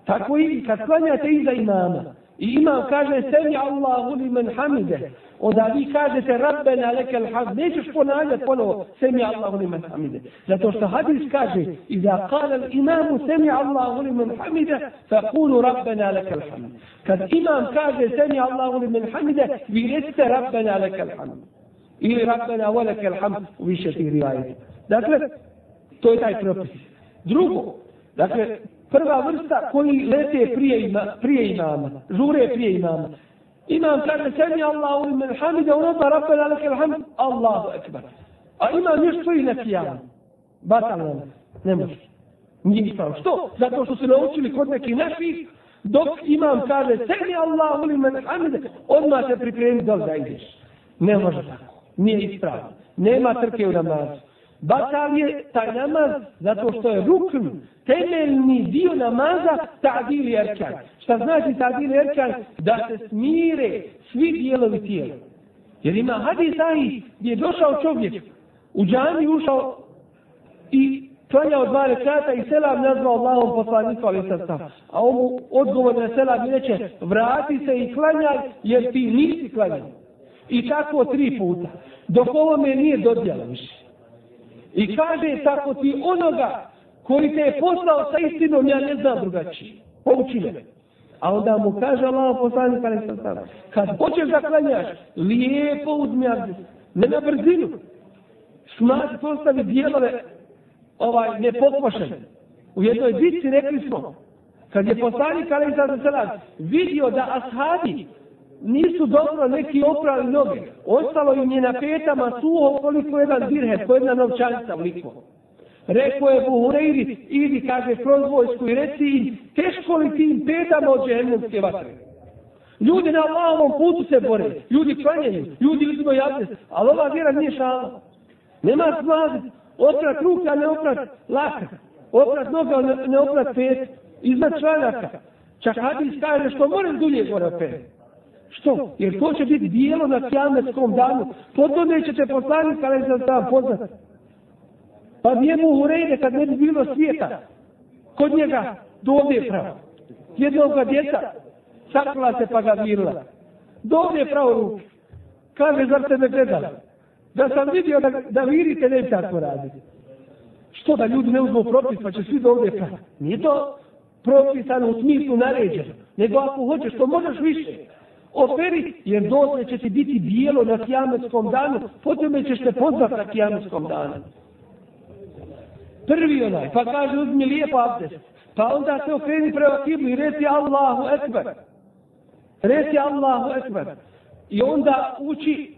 Tako i kad klanjate iza imama, i imam kaže, sami Allahu li men hamide, onda vi kažete, rabbena leke l'had, nećeš ponavljati ponovo, sami Allahu li men hamide. Zato što hadis kaže, i da kala imamu, sami Allahu li men hamide, fa kulu rabbena leke l'had. Kad imam kaže, sami Allahu li men hamide, vi recite, rabbena leke l'had. Ili rabbena leke l'had, više ti rivajete. Dakle, to je taj propis. Drugo, dakle, prva vrsta koji lete prije, ima, prije imama, žure prije imama. Imam kaže, sami Allahu ime hamide, ono pa rafel alake ilhamd, Allahu ekber. A imam još svoji na kijama. Batal nam, ne može. Nije ispravo. Što? Zato što su naučili kod nekih naših, dok imam kaže, sami Allahu ime hamide, odmah se pripremi da zajdeš. Ne može tako. Nije ispravo. Nema trke u namazu. Batal je taj namaz zato što je rukn, temeljni dio namaza, ta'dil i erkan. Šta znači ta'dil i erkan? Da se smire svi dijelovi tijela. Jer ima hadis taj gdje je došao čovjek, u džani ušao i klanjao dva rekata i selam nazvao Allahom poslanicu ali srca. A on mu odgovor na selam i reče, vrati se i klanjaj jer ti nisi klanjao. I tako tri puta. Dok ovome nije dodjelo više. I kaže, tako ti onoga koji te je poslao sa istinom, ja ne znam drugačije. Pouči me. A onda mu kaže Allah poslani kada sam sam. Kad hoćeš da klanjaš, lijepo uzmi abdest. Ne na brzinu. Smaži, postavi dijelove ovaj, nepokošen. U jednoj bitci rekli smo, kad je poslani kada sam sam vidio da ashabi nisu dobro neki oprali noge. Ostalo im je na petama suho koliko jedan dirhet, po jedna novčanica liko. Rekao je Buhureiri, idi, kaže, kroz vojsku i reci im, teško li tim petama od džehennemske vatre? Ljudi na Allahovom putu se bore, ljudi klanjaju, ljudi vidimo jasne, ali ova vjera nije šala. Nema snaga, oprat ruka, ne oprat laka, oprat noga, ne, ne oprat pet, iznad članaka. Čak Hadis kaže što moram dulje gore opet. Što? Jer to će biti dijelo na kjametskom danu. Po to nećete poslanik, ali sam sam poznat. Pa njemu u rejde kad ne bi bilo svijeta. Kod njega dobije pravo. Jednog djeca sakla se pa ga mirila. Dobije pravo ruke. Kaže, zar ste me gledali? Da sam vidio da, da virite, ne bi tako raditi. Što da ljudi ne uzmu propis, pa će svi dobije pravo. Nije to propisano u smislu naređeno. Nego ako hoćeš, to možeš više operi, jer dotle će ti biti bijelo na kijametskom danu, potom ćeš te poznat na kijametskom danu. Prvi onaj, pa kaže, uzmi lijep abdest. Pa onda se okreni prema kiblu i reci Allahu ekber. Reci Allahu ekber. I onda uči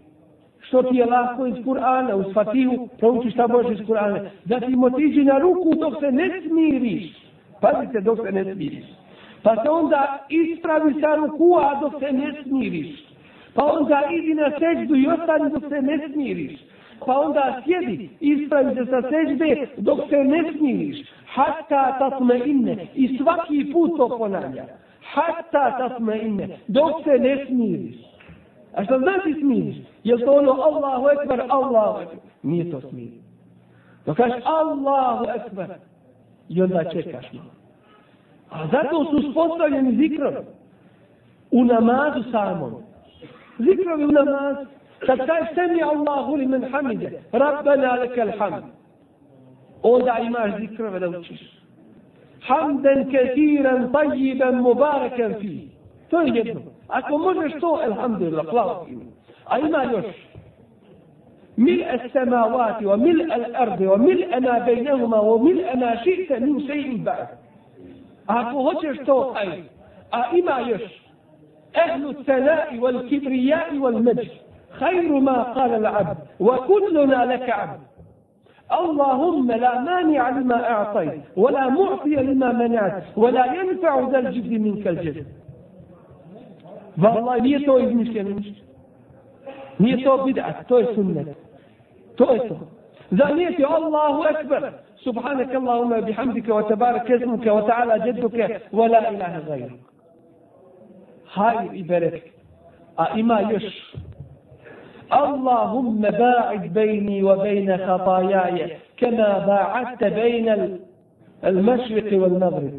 što ti je lako iz Kur'ana, uz Fatihu, prouči šta možeš iz Kur'ana. Da ti motiđi na ruku dok se ne smiriš. Pazite dok se ne smiriš. Pa se onda ispravi sa rukua dok se ne smiriš. Pa onda idi na seždu i ostani dok se ne smiriš. Pa onda sjedi, ispravi se sa sežde dok se ne smiriš. Hatta tasme inne. I svaki put to ponavlja. Hatta tasme inne. Dok se ne smiriš. A šta znači smiriš? Je to ono Allahu ekber, Allahu ekber? Nije to smiriš. Dok pa kaš Allahu ekber. I onda čekaš malo. A zato su uspostavljeni zikrovi u namazu samom. Zikrovi u namazu. Kad kažeš semi Allahu li men hamide, Rabbena lekel hamd. Onda imaš zikrove da učiš. Hamden ketiran, tajiben, mubaraken fi. To je jedno. Ako možeš to, elhamdulillah, hvala ti. A ima još. ملء السماوات وملء الأرض وملء ما بينهما وملء ما شئت من شيء بعد Ako hoćeš to, aj. A ima još. Ehlu sanai wal kibrijai wal međ. Hajru ma kala l'abd. Wa kulluna laka abd. اللهم لا مانع لما أعطيت ولا معطي لما منعت ولا ينفع ذا الجد منك الجد والله nije to izmišljeno ništa. Nije to bid'at, to je sunnet. To je to. Zanijeti Allahu Ekber, سبحانك اللهم بحمدك وتبارك اسمك وتعالى جدك ولا إله غيرك هاي عبادتك أئما يش اللهم باعد بيني وبين خطاياي كما باعدت بين المشرق والمغرب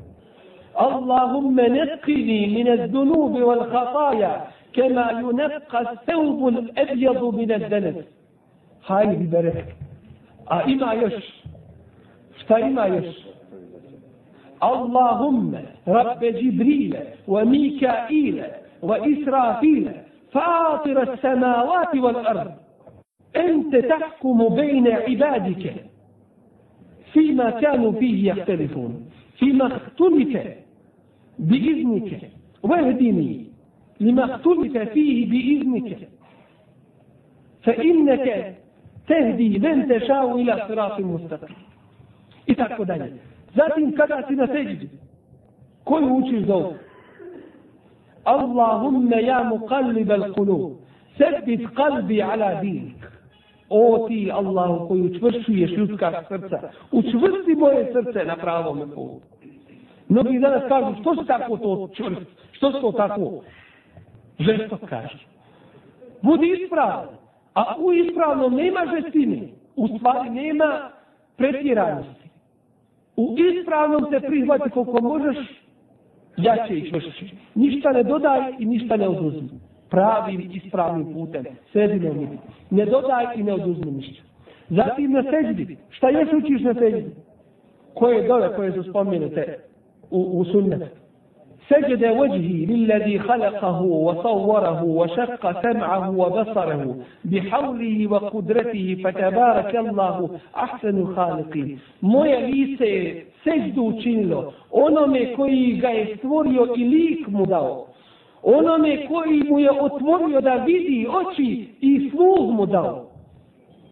اللهم نقني من الذنوب والخطايا كما ينقى الثوب الأبيض من الدنس هاي ببركة أئما يش فلما اللهم رب جبريل وميكائيل وإسرافيل فاطر السماوات والأرض أنت تحكم بين عبادك فيما كانوا فيه يختلفون فيما اختلف بإذنك واهدني لما اختلف فيه بإذنك فإنك تهدي من تشاء إلى صراط مستقيم I tako dalje. Zatim kada si na seđi, koju učiš za ovu? Allahumme ja muqallib al kulu, sebit kalbi ala dinik. O ti, Allah, koji učvršuješ ljudska srca, učvrsti moje srce na pravom putu. Mnogi danas kažu, što se tako to čvrst? Što se to tako? Žesto kaže. Budi ispravan. A u ispravnom nema žestine. U stvari nema pretjeranosti u ispravnom te prihvati koliko možeš, jače i čvršće. Ništa ne dodaj i ništa ne oduzmi. Pravim ispravnim putem, sredinom mi. Ne dodaj i ne oduzmi ništa. Zatim na seđbi. Šta još učiš na seđbi? Koje dole koje su spomenute u, u sunnetu? سجد وجهي للذي خلقه وصوره وشق سمعه وبصره بحوله وقدرته فتبارك الله أحسن الخالقين مويا ليسي سجدو چينلو onome koji ga je stvorio i lik mu dao onome koji mu je otvorio da vidi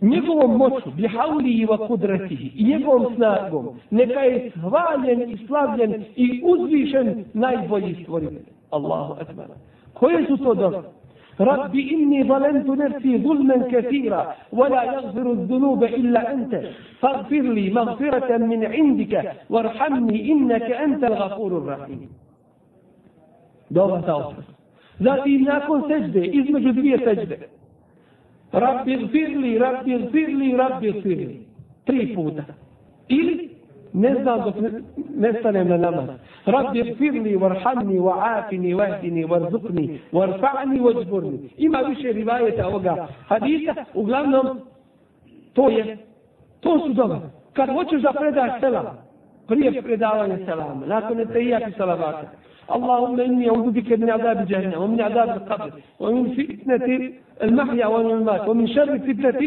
njegovom moću, bi hauli i va kudreti, i njegovom snagom, neka je svaljen i slavljen i uzvišen najbolji stvoritelj. Allahu akbar. Koje su to dobro? Rabbi inni zalentu nefsi zulmen kathira, wala yagfiru zunube illa ente, fagfir li magfiratan min indike, varhamni innaka ente l'gafuru rahim. Dobro ta Zatim nakon seđbe, između dvije seđbe, Rabbi zbirli, rabbi zbirli, rabbi zbirli. Tri puta. Ili ne znam dok ne stanem na namaz. Rabbi zbirli, varhamni, va'afini, vahdini, varzukni, varfa'ni, vajburni. Ima više rivajeta ovoga hadisa. Uglavnom, to je, to su dobro. Kad hoćeš da predaš selam, prije predavanja selama, nakon ne te i ja ti salavata. اللهم إني أعوذ بك من عذاب جهنم ومن عذاب القبر ومن فتنة المحيا والممات ومن شر فتنة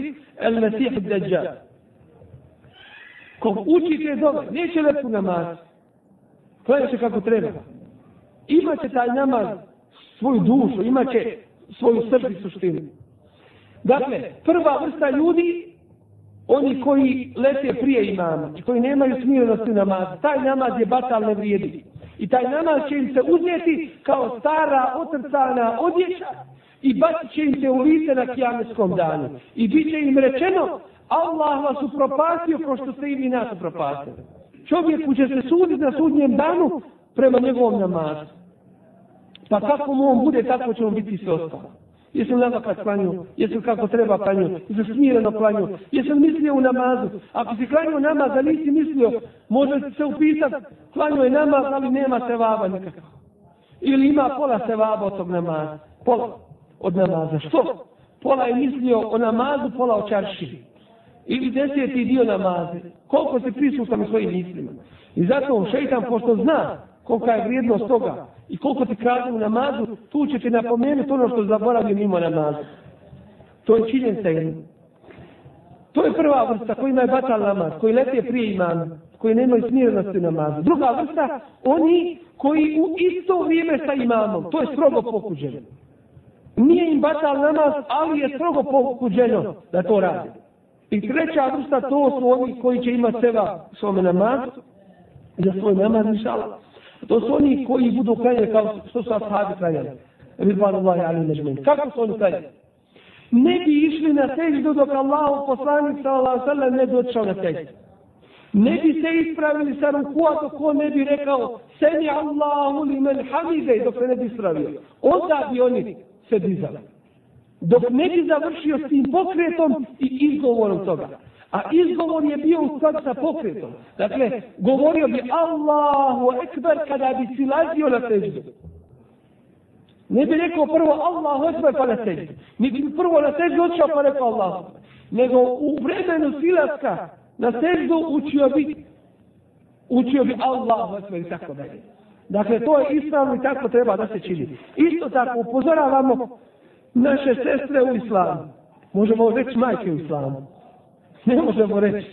المسيح الدجال كم أوتي في ذلك ليش لك نماز فلا يشك أكو تريبا إما تتع نماز سوي دوش إما تتع سوي سرد سوشتين Dakle, prva vrsta ljudi, oni koji lete prije imama, koji nemaju smirenosti namaza, taj namaz je batal, ne vrijedi. I taj namaz će im se uzeti kao stara otrcana odjeća i baći će im se u lice na kijameskom danu. I bit će im rečeno, Allah vas upropastio kao što ste im i nas upropastili. Čovjeku će se suditi na sudnjem danu prema njegovom namazu. Pa kako mu on bude, tako će on biti sostavno. Jesi li nadaka klanio? Jesi li kako treba klanio? Jesi li smireno klanio? Jesi li mislio u namazu? Ako si klanio namaz, da nisi mislio, može li se upisati, klanio je namaz, ali nema sevaba nikakva. Ili ima pola sevaba od tog namaza. Pola od namaza. Što? Pola je mislio o namazu, pola o čarši. Ili deseti dio namaze. Koliko se prisutam u svojim mislima. I zato šeitan, pošto zna kolika je vrijednost toga, I koliko ti krade u namazu, tu će ti napomenuti ono što zaboravio mimo namazu. To je činjen se jedin. To je prva vrsta koji ima je batal namaz, koji lete prije imana, koji nema smirnosti u namazu. Druga vrsta, oni koji u isto vrijeme sa imamom, to je strogo pokuđeno. Nije im batal namaz, ali je strogo pokuđeno da to radi. I treća vrsta, to su oni koji će imati seba svome namazu, za svoj namaz, inšalaz. To su oni koji budu kajali kao što su ashabi kajali. Ridvan Allahi Ali Nežmin. Kako su oni kajali? Ne bi išli na seždu dok Allahu poslanik sallallahu alaihi sallam ne došao na seždu. Ne bi se ispravili sa rukua dok on ne bi rekao Semi Allahu li men hamide dok se ne bi ispravio. Onda bi oni se dizali. Dok ne bi završio s tim pokretom i izgovorom toga. A izgovor je bio u sad sa pokretom. Dakle, govorio bi Allahu Ekber kada bi si lazio na seždu. Ne bi rekao prvo Allahu Ekber pa na seždu. Niti bi prvo na seždu odšao pa rekao Allahu Nego u vremenu silaska na seždu učio bi učio bi Allahu Ekber i tako dalje. Dakle, to je ispravno i tako treba da se čini. Isto tako upozoravamo naše sestre u islamu. Možemo reći majke u islamu. Ne možemo reći.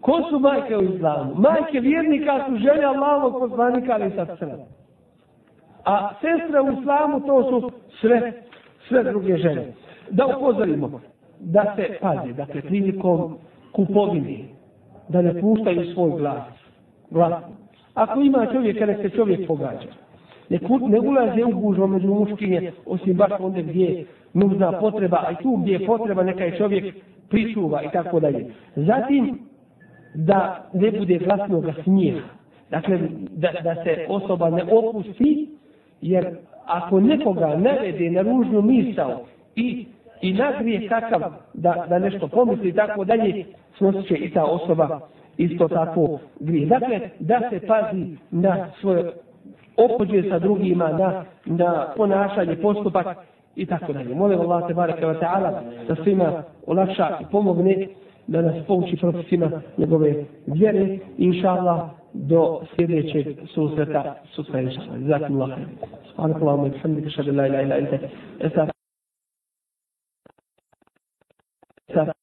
Ko su majke u islamu? Majke vjernika su žene Allahovog poslanika ali sa sred. A sestre u islamu to su sve, sve druge žene. Da upozorimo da se pazi, dakle, prilikom kupovine, da ne puštaju svoj glas. glas. Ako ima čovjek, kada se čovjek pogađa, ne, put, ne ulaze u gužvo među muškinje, osim baš onda gdje je nužna potreba, a tu gdje je potreba neka je čovjek pričuva i tako dalje. Zatim, da ne bude glasnog smijeha. Dakle, da, da se osoba ne opusti, jer ako nekoga navede na ružnu misao i, i nagrije takav da, da nešto pomisli i tako dalje, snosit će i ta osoba isto tako grije. Dakle, da se pazi na svoje opođuje sa drugima na, na ponašanje, postupak i tako dalje. Molim Allah te bareke wa ta'ala da svima olakša i pomogne da nas pouči procesima njegove vjere i inša Allah do sljedećeg susreta sutra inša Allah. Zatim Allah. Subhanak Allahumma i bihamdik ashadu la ilaha ila ente. Esa. Esa.